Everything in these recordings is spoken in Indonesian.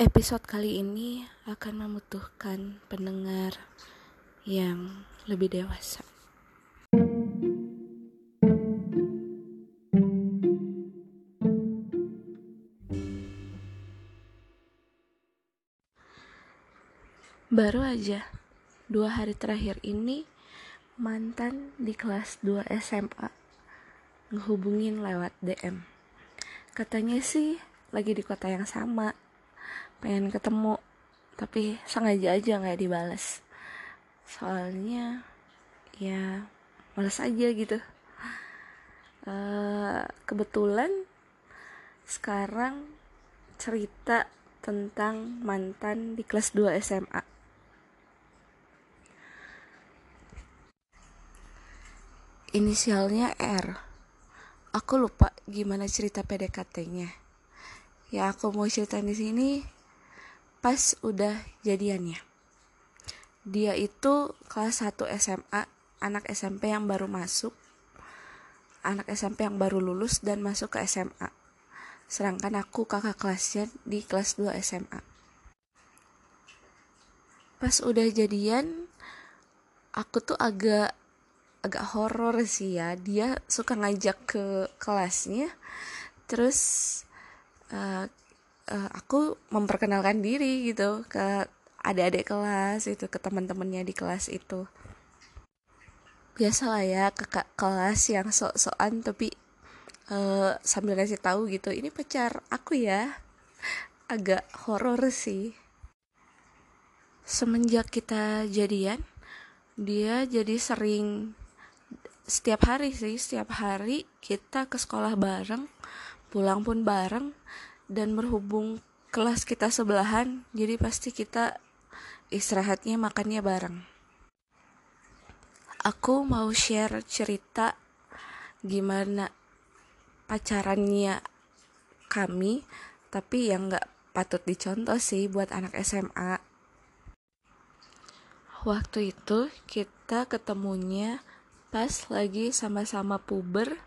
Episode kali ini akan membutuhkan pendengar yang lebih dewasa. Baru aja dua hari terakhir ini mantan di kelas 2 SMA ngehubungin lewat DM. Katanya sih lagi di kota yang sama, pengen ketemu, tapi sengaja aja nggak dibales. Soalnya ya males aja gitu. Uh, kebetulan sekarang cerita tentang mantan di kelas 2 SMA. Inisialnya R. Aku lupa gimana cerita PDKT-nya. Ya aku mau cerita di sini pas udah jadiannya. Dia itu kelas 1 SMA, anak SMP yang baru masuk, anak SMP yang baru lulus dan masuk ke SMA. Sedangkan aku kakak kelasnya di kelas 2 SMA. Pas udah jadian, aku tuh agak agak horor sih ya dia suka ngajak ke kelasnya terus uh, uh, aku memperkenalkan diri gitu ke adik-adik kelas itu ke teman-temannya di kelas itu. Biasalah ya kakak kelas yang sok-sokan tapi uh, sambil ngasih tahu gitu. Ini pacar aku ya. Agak horor sih. Semenjak kita jadian dia jadi sering setiap hari sih setiap hari kita ke sekolah bareng pulang pun bareng dan berhubung kelas kita sebelahan jadi pasti kita istirahatnya makannya bareng. Aku mau share cerita gimana pacarannya kami tapi yang nggak patut dicontoh sih buat anak SMA waktu itu kita ketemunya pas lagi sama-sama puber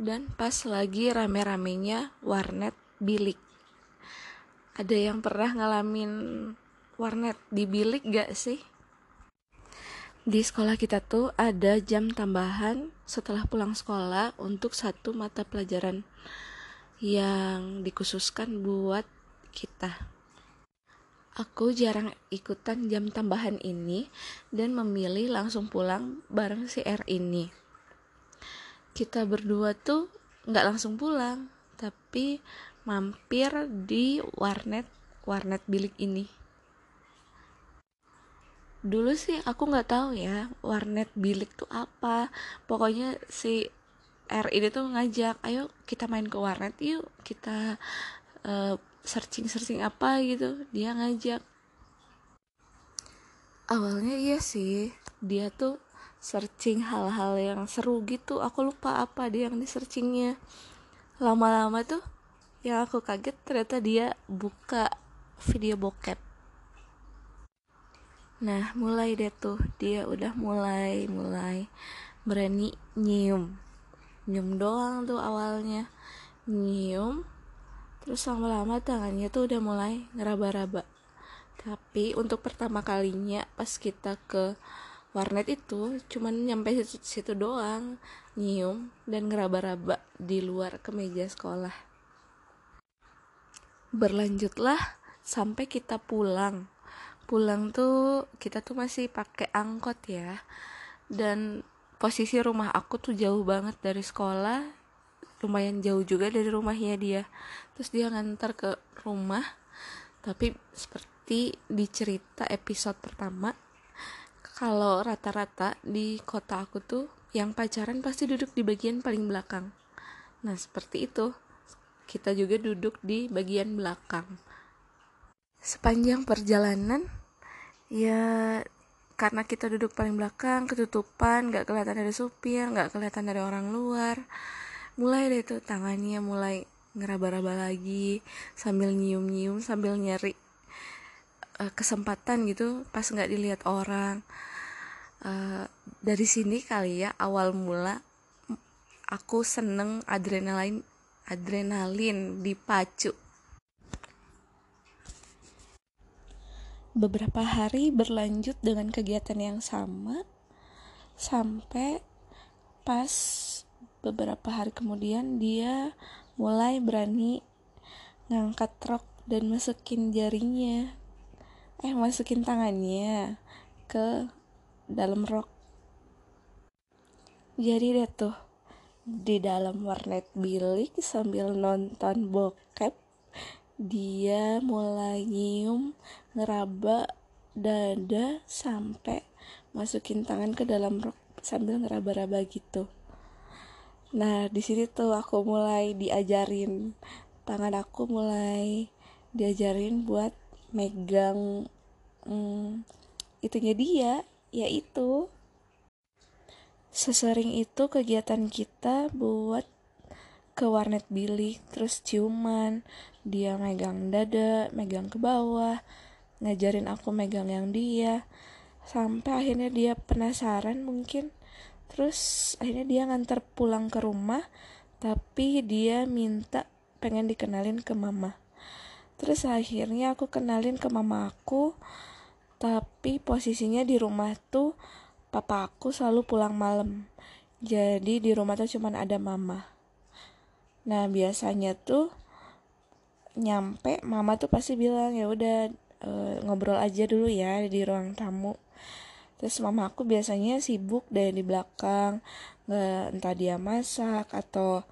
dan pas lagi rame-ramenya warnet bilik. Ada yang pernah ngalamin warnet di bilik gak sih? Di sekolah kita tuh ada jam tambahan setelah pulang sekolah untuk satu mata pelajaran yang dikhususkan buat kita. Aku jarang ikutan jam tambahan ini dan memilih langsung pulang bareng si R ini. Kita berdua tuh nggak langsung pulang, tapi mampir di warnet warnet bilik ini. Dulu sih aku nggak tahu ya warnet bilik tuh apa. Pokoknya si R ini tuh ngajak, ayo kita main ke warnet yuk, kita uh, searching searching apa gitu dia ngajak awalnya iya sih dia tuh searching hal-hal yang seru gitu aku lupa apa dia yang di searchingnya lama-lama tuh yang aku kaget ternyata dia buka video bokep. Nah mulai deh tuh. Dia udah mulai mulai berani nyium. Nyium doang tuh awalnya. Nyium terus lama-lama tangannya tuh udah mulai ngeraba-raba. Tapi untuk pertama kalinya pas kita ke warnet itu cuman nyampe situ, situ doang nyium dan ngeraba-raba di luar kemeja sekolah berlanjutlah sampai kita pulang. Pulang tuh kita tuh masih pakai angkot ya. Dan posisi rumah aku tuh jauh banget dari sekolah. Lumayan jauh juga dari rumahnya dia. Terus dia ngantar ke rumah. Tapi seperti di cerita episode pertama kalau rata-rata di kota aku tuh yang pacaran pasti duduk di bagian paling belakang. Nah seperti itu kita juga duduk di bagian belakang. Sepanjang perjalanan ya karena kita duduk paling belakang ketutupan nggak kelihatan dari supir nggak kelihatan dari orang luar mulai deh tuh tangannya mulai ngeraba-raba lagi sambil nyium-nyium sambil nyari uh, kesempatan gitu pas nggak dilihat orang. Uh, dari sini kali ya awal mula aku seneng adrenalin adrenalin dipacu. Beberapa hari berlanjut dengan kegiatan yang sama sampai pas beberapa hari kemudian dia mulai berani ngangkat rok dan masukin jarinya eh masukin tangannya ke dalam rok. Jadi deh tuh di dalam warnet bilik sambil nonton bokep dia mulai nyium ngeraba dada sampai masukin tangan ke dalam rok sambil ngeraba-raba gitu. Nah di sini tuh aku mulai diajarin tangan aku mulai diajarin buat megang hmm, itunya dia yaitu sesering itu kegiatan kita buat ke warnet bilik terus ciuman. Dia megang dada megang ke bawah ngajarin aku megang yang dia. Sampai akhirnya dia penasaran mungkin. Terus akhirnya dia nganter pulang ke rumah tapi dia minta pengen dikenalin ke mama. Terus akhirnya aku kenalin ke mama aku tapi posisinya di rumah tuh papa aku selalu pulang malam. Jadi di rumah tuh cuman ada mama. Nah biasanya tuh nyampe mama tuh pasti bilang ya udah e, ngobrol aja dulu ya di ruang tamu. Terus mama aku biasanya sibuk deh di belakang nggak entah dia masak atau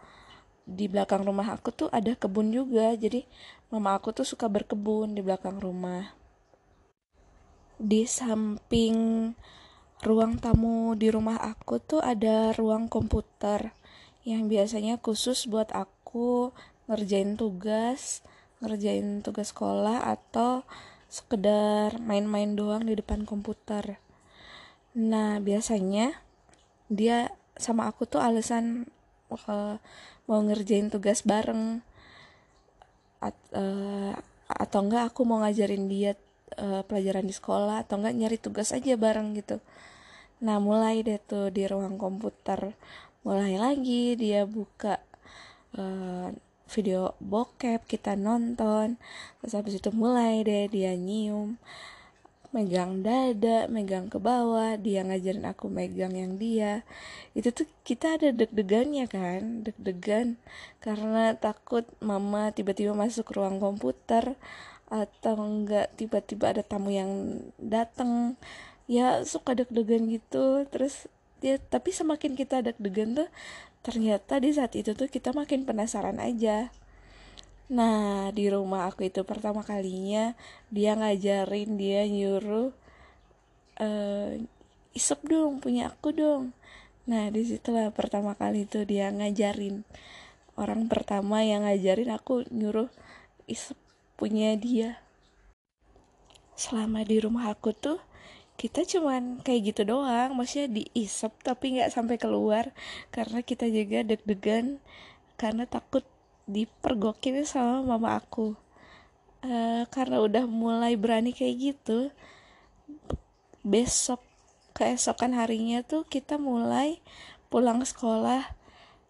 di belakang rumah aku tuh ada kebun juga. Jadi mama aku tuh suka berkebun di belakang rumah. Di samping ruang tamu di rumah aku tuh ada ruang komputer yang biasanya khusus buat aku ngerjain tugas ngerjain tugas sekolah atau sekedar main-main doang di depan komputer Nah, biasanya dia sama aku tuh alasan uh, mau ngerjain tugas bareng At, uh, atau enggak aku mau ngajarin dia uh, pelajaran di sekolah atau enggak nyari tugas aja bareng gitu. Nah, mulai deh tuh di ruang komputer. Mulai lagi dia buka uh, video bokep, kita nonton. Terus habis itu mulai deh dia nyium megang dada, megang ke bawah, dia ngajarin aku megang yang dia. Itu tuh kita ada deg-degannya kan, deg-degan karena takut mama tiba-tiba masuk ruang komputer atau enggak tiba-tiba ada tamu yang datang. Ya suka deg-degan gitu, terus ya tapi semakin kita deg-degan tuh ternyata di saat itu tuh kita makin penasaran aja Nah, di rumah aku itu pertama kalinya dia ngajarin, dia nyuruh uh, isep dong, punya aku dong. Nah, di situlah pertama kali itu dia ngajarin. Orang pertama yang ngajarin aku nyuruh isep punya dia. Selama di rumah aku tuh kita cuman kayak gitu doang, maksudnya diisep tapi nggak sampai keluar karena kita juga deg-degan karena takut dipergokin sama mama aku. Uh, karena udah mulai berani kayak gitu besok keesokan harinya tuh kita mulai pulang sekolah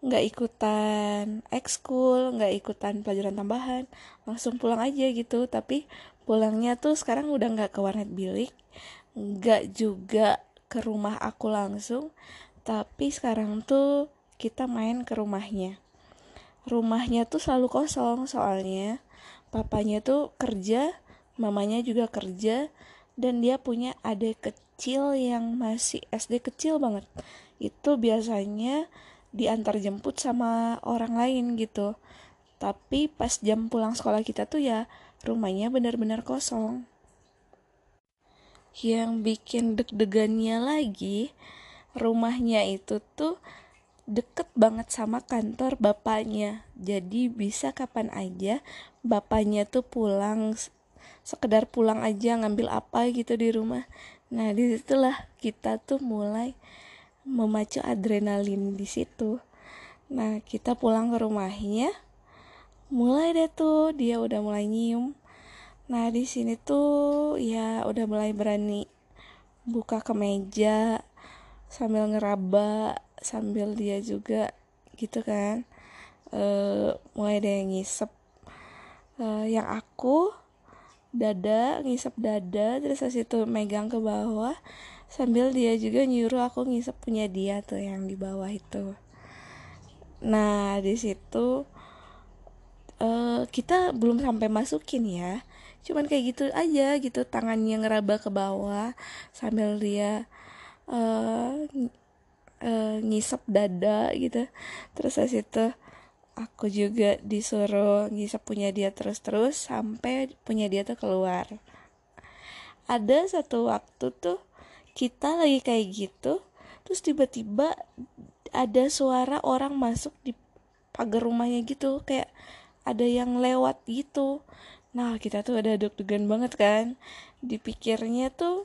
nggak ikutan ekskul nggak ikutan pelajaran tambahan langsung pulang aja gitu. Tapi pulangnya tuh sekarang udah nggak ke warnet bilik nggak juga ke rumah aku langsung tapi sekarang tuh kita main ke rumahnya. Rumahnya tuh selalu kosong soalnya. Papanya tuh kerja mamanya juga kerja dan dia punya adik kecil yang masih SD kecil banget. Itu biasanya diantar jemput sama orang lain gitu. Tapi pas jam pulang sekolah kita tuh ya rumahnya benar-benar kosong yang bikin deg-degannya lagi rumahnya itu tuh deket banget sama kantor bapaknya. Jadi bisa kapan aja bapaknya tuh pulang sekedar pulang aja ngambil apa gitu di rumah. Nah di situlah kita tuh mulai memacu adrenalin di situ. Nah kita pulang ke rumahnya mulai deh tuh dia udah mulai nyium nah di sini tuh ya udah mulai berani buka kemeja sambil ngeraba sambil dia juga gitu kan. Uh, mulai ada yang ngisep. Uh, yang aku dada ngisep dada terus habis itu megang ke bawah sambil dia juga nyuruh aku ngisep punya dia tuh yang di bawah itu. Nah di situ uh, kita belum sampai masukin ya cuman kayak gitu aja gitu. Tangannya ngeraba ke bawah sambil dia uh, uh, ngisep dada gitu. Terus habis itu aku juga disuruh ngisap punya dia terus-terus sampai punya dia tuh keluar. Ada satu waktu tuh kita lagi kayak gitu terus tiba-tiba ada suara orang masuk di pagar rumahnya gitu. Kayak ada yang lewat gitu nah kita tuh ada deg-degan banget kan. Dipikirnya tuh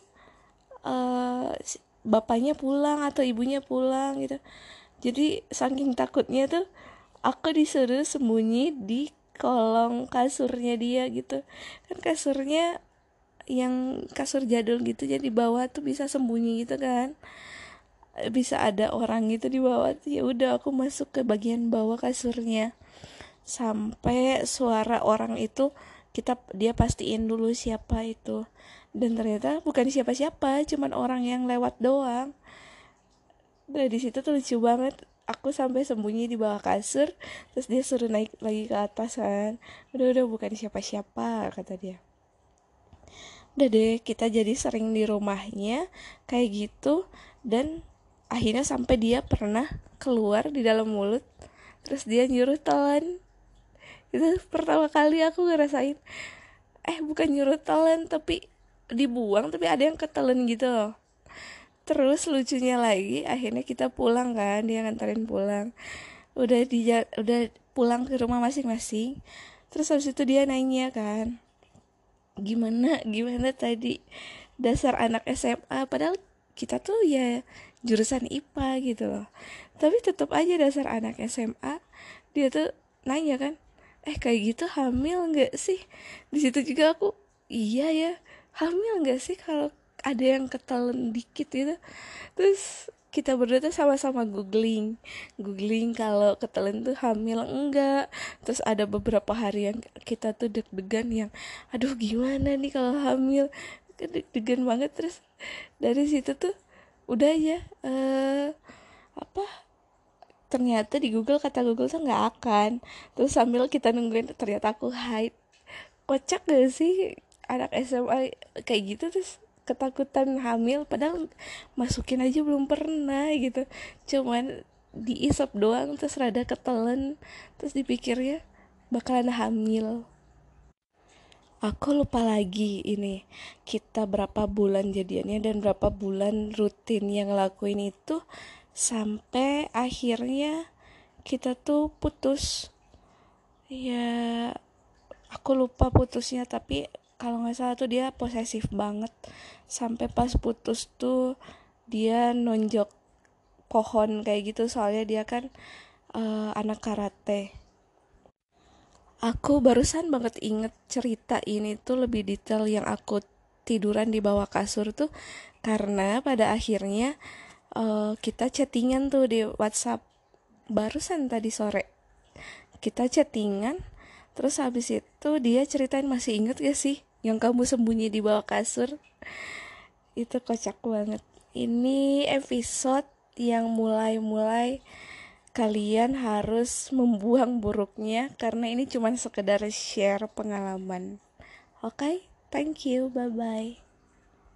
uh, bapaknya pulang atau ibunya pulang gitu. Jadi saking takutnya tuh aku disuruh sembunyi di kolong kasurnya dia gitu. Kan kasurnya yang kasur jadul gitu jadi di bawah tuh bisa sembunyi gitu kan. Bisa ada orang gitu di bawah ya udah aku masuk ke bagian bawah kasurnya. Sampai suara orang itu kita dia pastiin dulu siapa itu. Dan ternyata bukan siapa-siapa cuman orang yang lewat doang. Nah di situ tuh lucu banget. Aku sampai sembunyi di bawah kasur terus dia suruh naik lagi ke atas kan. Udah udah bukan siapa-siapa kata dia. Udah deh kita jadi sering di rumahnya kayak gitu. Dan akhirnya sampai dia pernah keluar di dalam mulut terus dia nyuruh telan itu pertama kali aku ngerasain eh bukan nyuruh telan tapi dibuang tapi ada yang ketelen gitu. Loh terus lucunya lagi akhirnya kita pulang kan dia nganterin pulang. Udah di udah pulang ke rumah masing-masing. Terus habis itu dia nanya kan gimana gimana tadi dasar anak SMA padahal kita tuh ya jurusan IPA gitu loh. Tapi tetap aja dasar anak SMA dia tuh nanya kan eh kayak gitu hamil nggak sih? Di situ juga aku iya ya hamil nggak sih kalau ada yang ketelan dikit gitu? Terus kita berdua tuh sama-sama googling googling kalau ketelan tuh hamil enggak. Terus ada beberapa hari yang kita tuh deg-degan yang aduh gimana nih kalau hamil? Deg-degan banget. Terus dari situ tuh udah ya uh, apa ternyata di Google kata Google tuh nggak akan. Terus sambil kita nungguin ternyata aku hide kocak gak sih anak SMA kayak gitu terus ketakutan hamil padahal masukin aja belum pernah gitu. Cuman diisap doang terus rada ketelan terus dipikirnya bakalan hamil. Aku lupa lagi ini kita berapa bulan jadiannya dan berapa bulan rutin yang ngelakuin itu sampai akhirnya kita tuh putus. Ya aku lupa putusnya tapi kalau nggak salah tuh dia posesif banget. Sampai pas putus tuh dia nonjok pohon kayak gitu soalnya dia kan uh, anak karate. Aku barusan banget inget cerita ini tuh lebih detail yang aku tiduran di bawah kasur tuh karena pada akhirnya uh, kita chattingan tuh di WhatsApp barusan tadi sore. Kita chattingan terus habis itu dia ceritain masih inget gak sih yang kamu sembunyi di bawah kasur? Itu kocak banget. Ini episode yang mulai-mulai kalian harus membuang buruknya karena ini cuma sekedar share pengalaman. Oke? Okay? thank you. Bye bye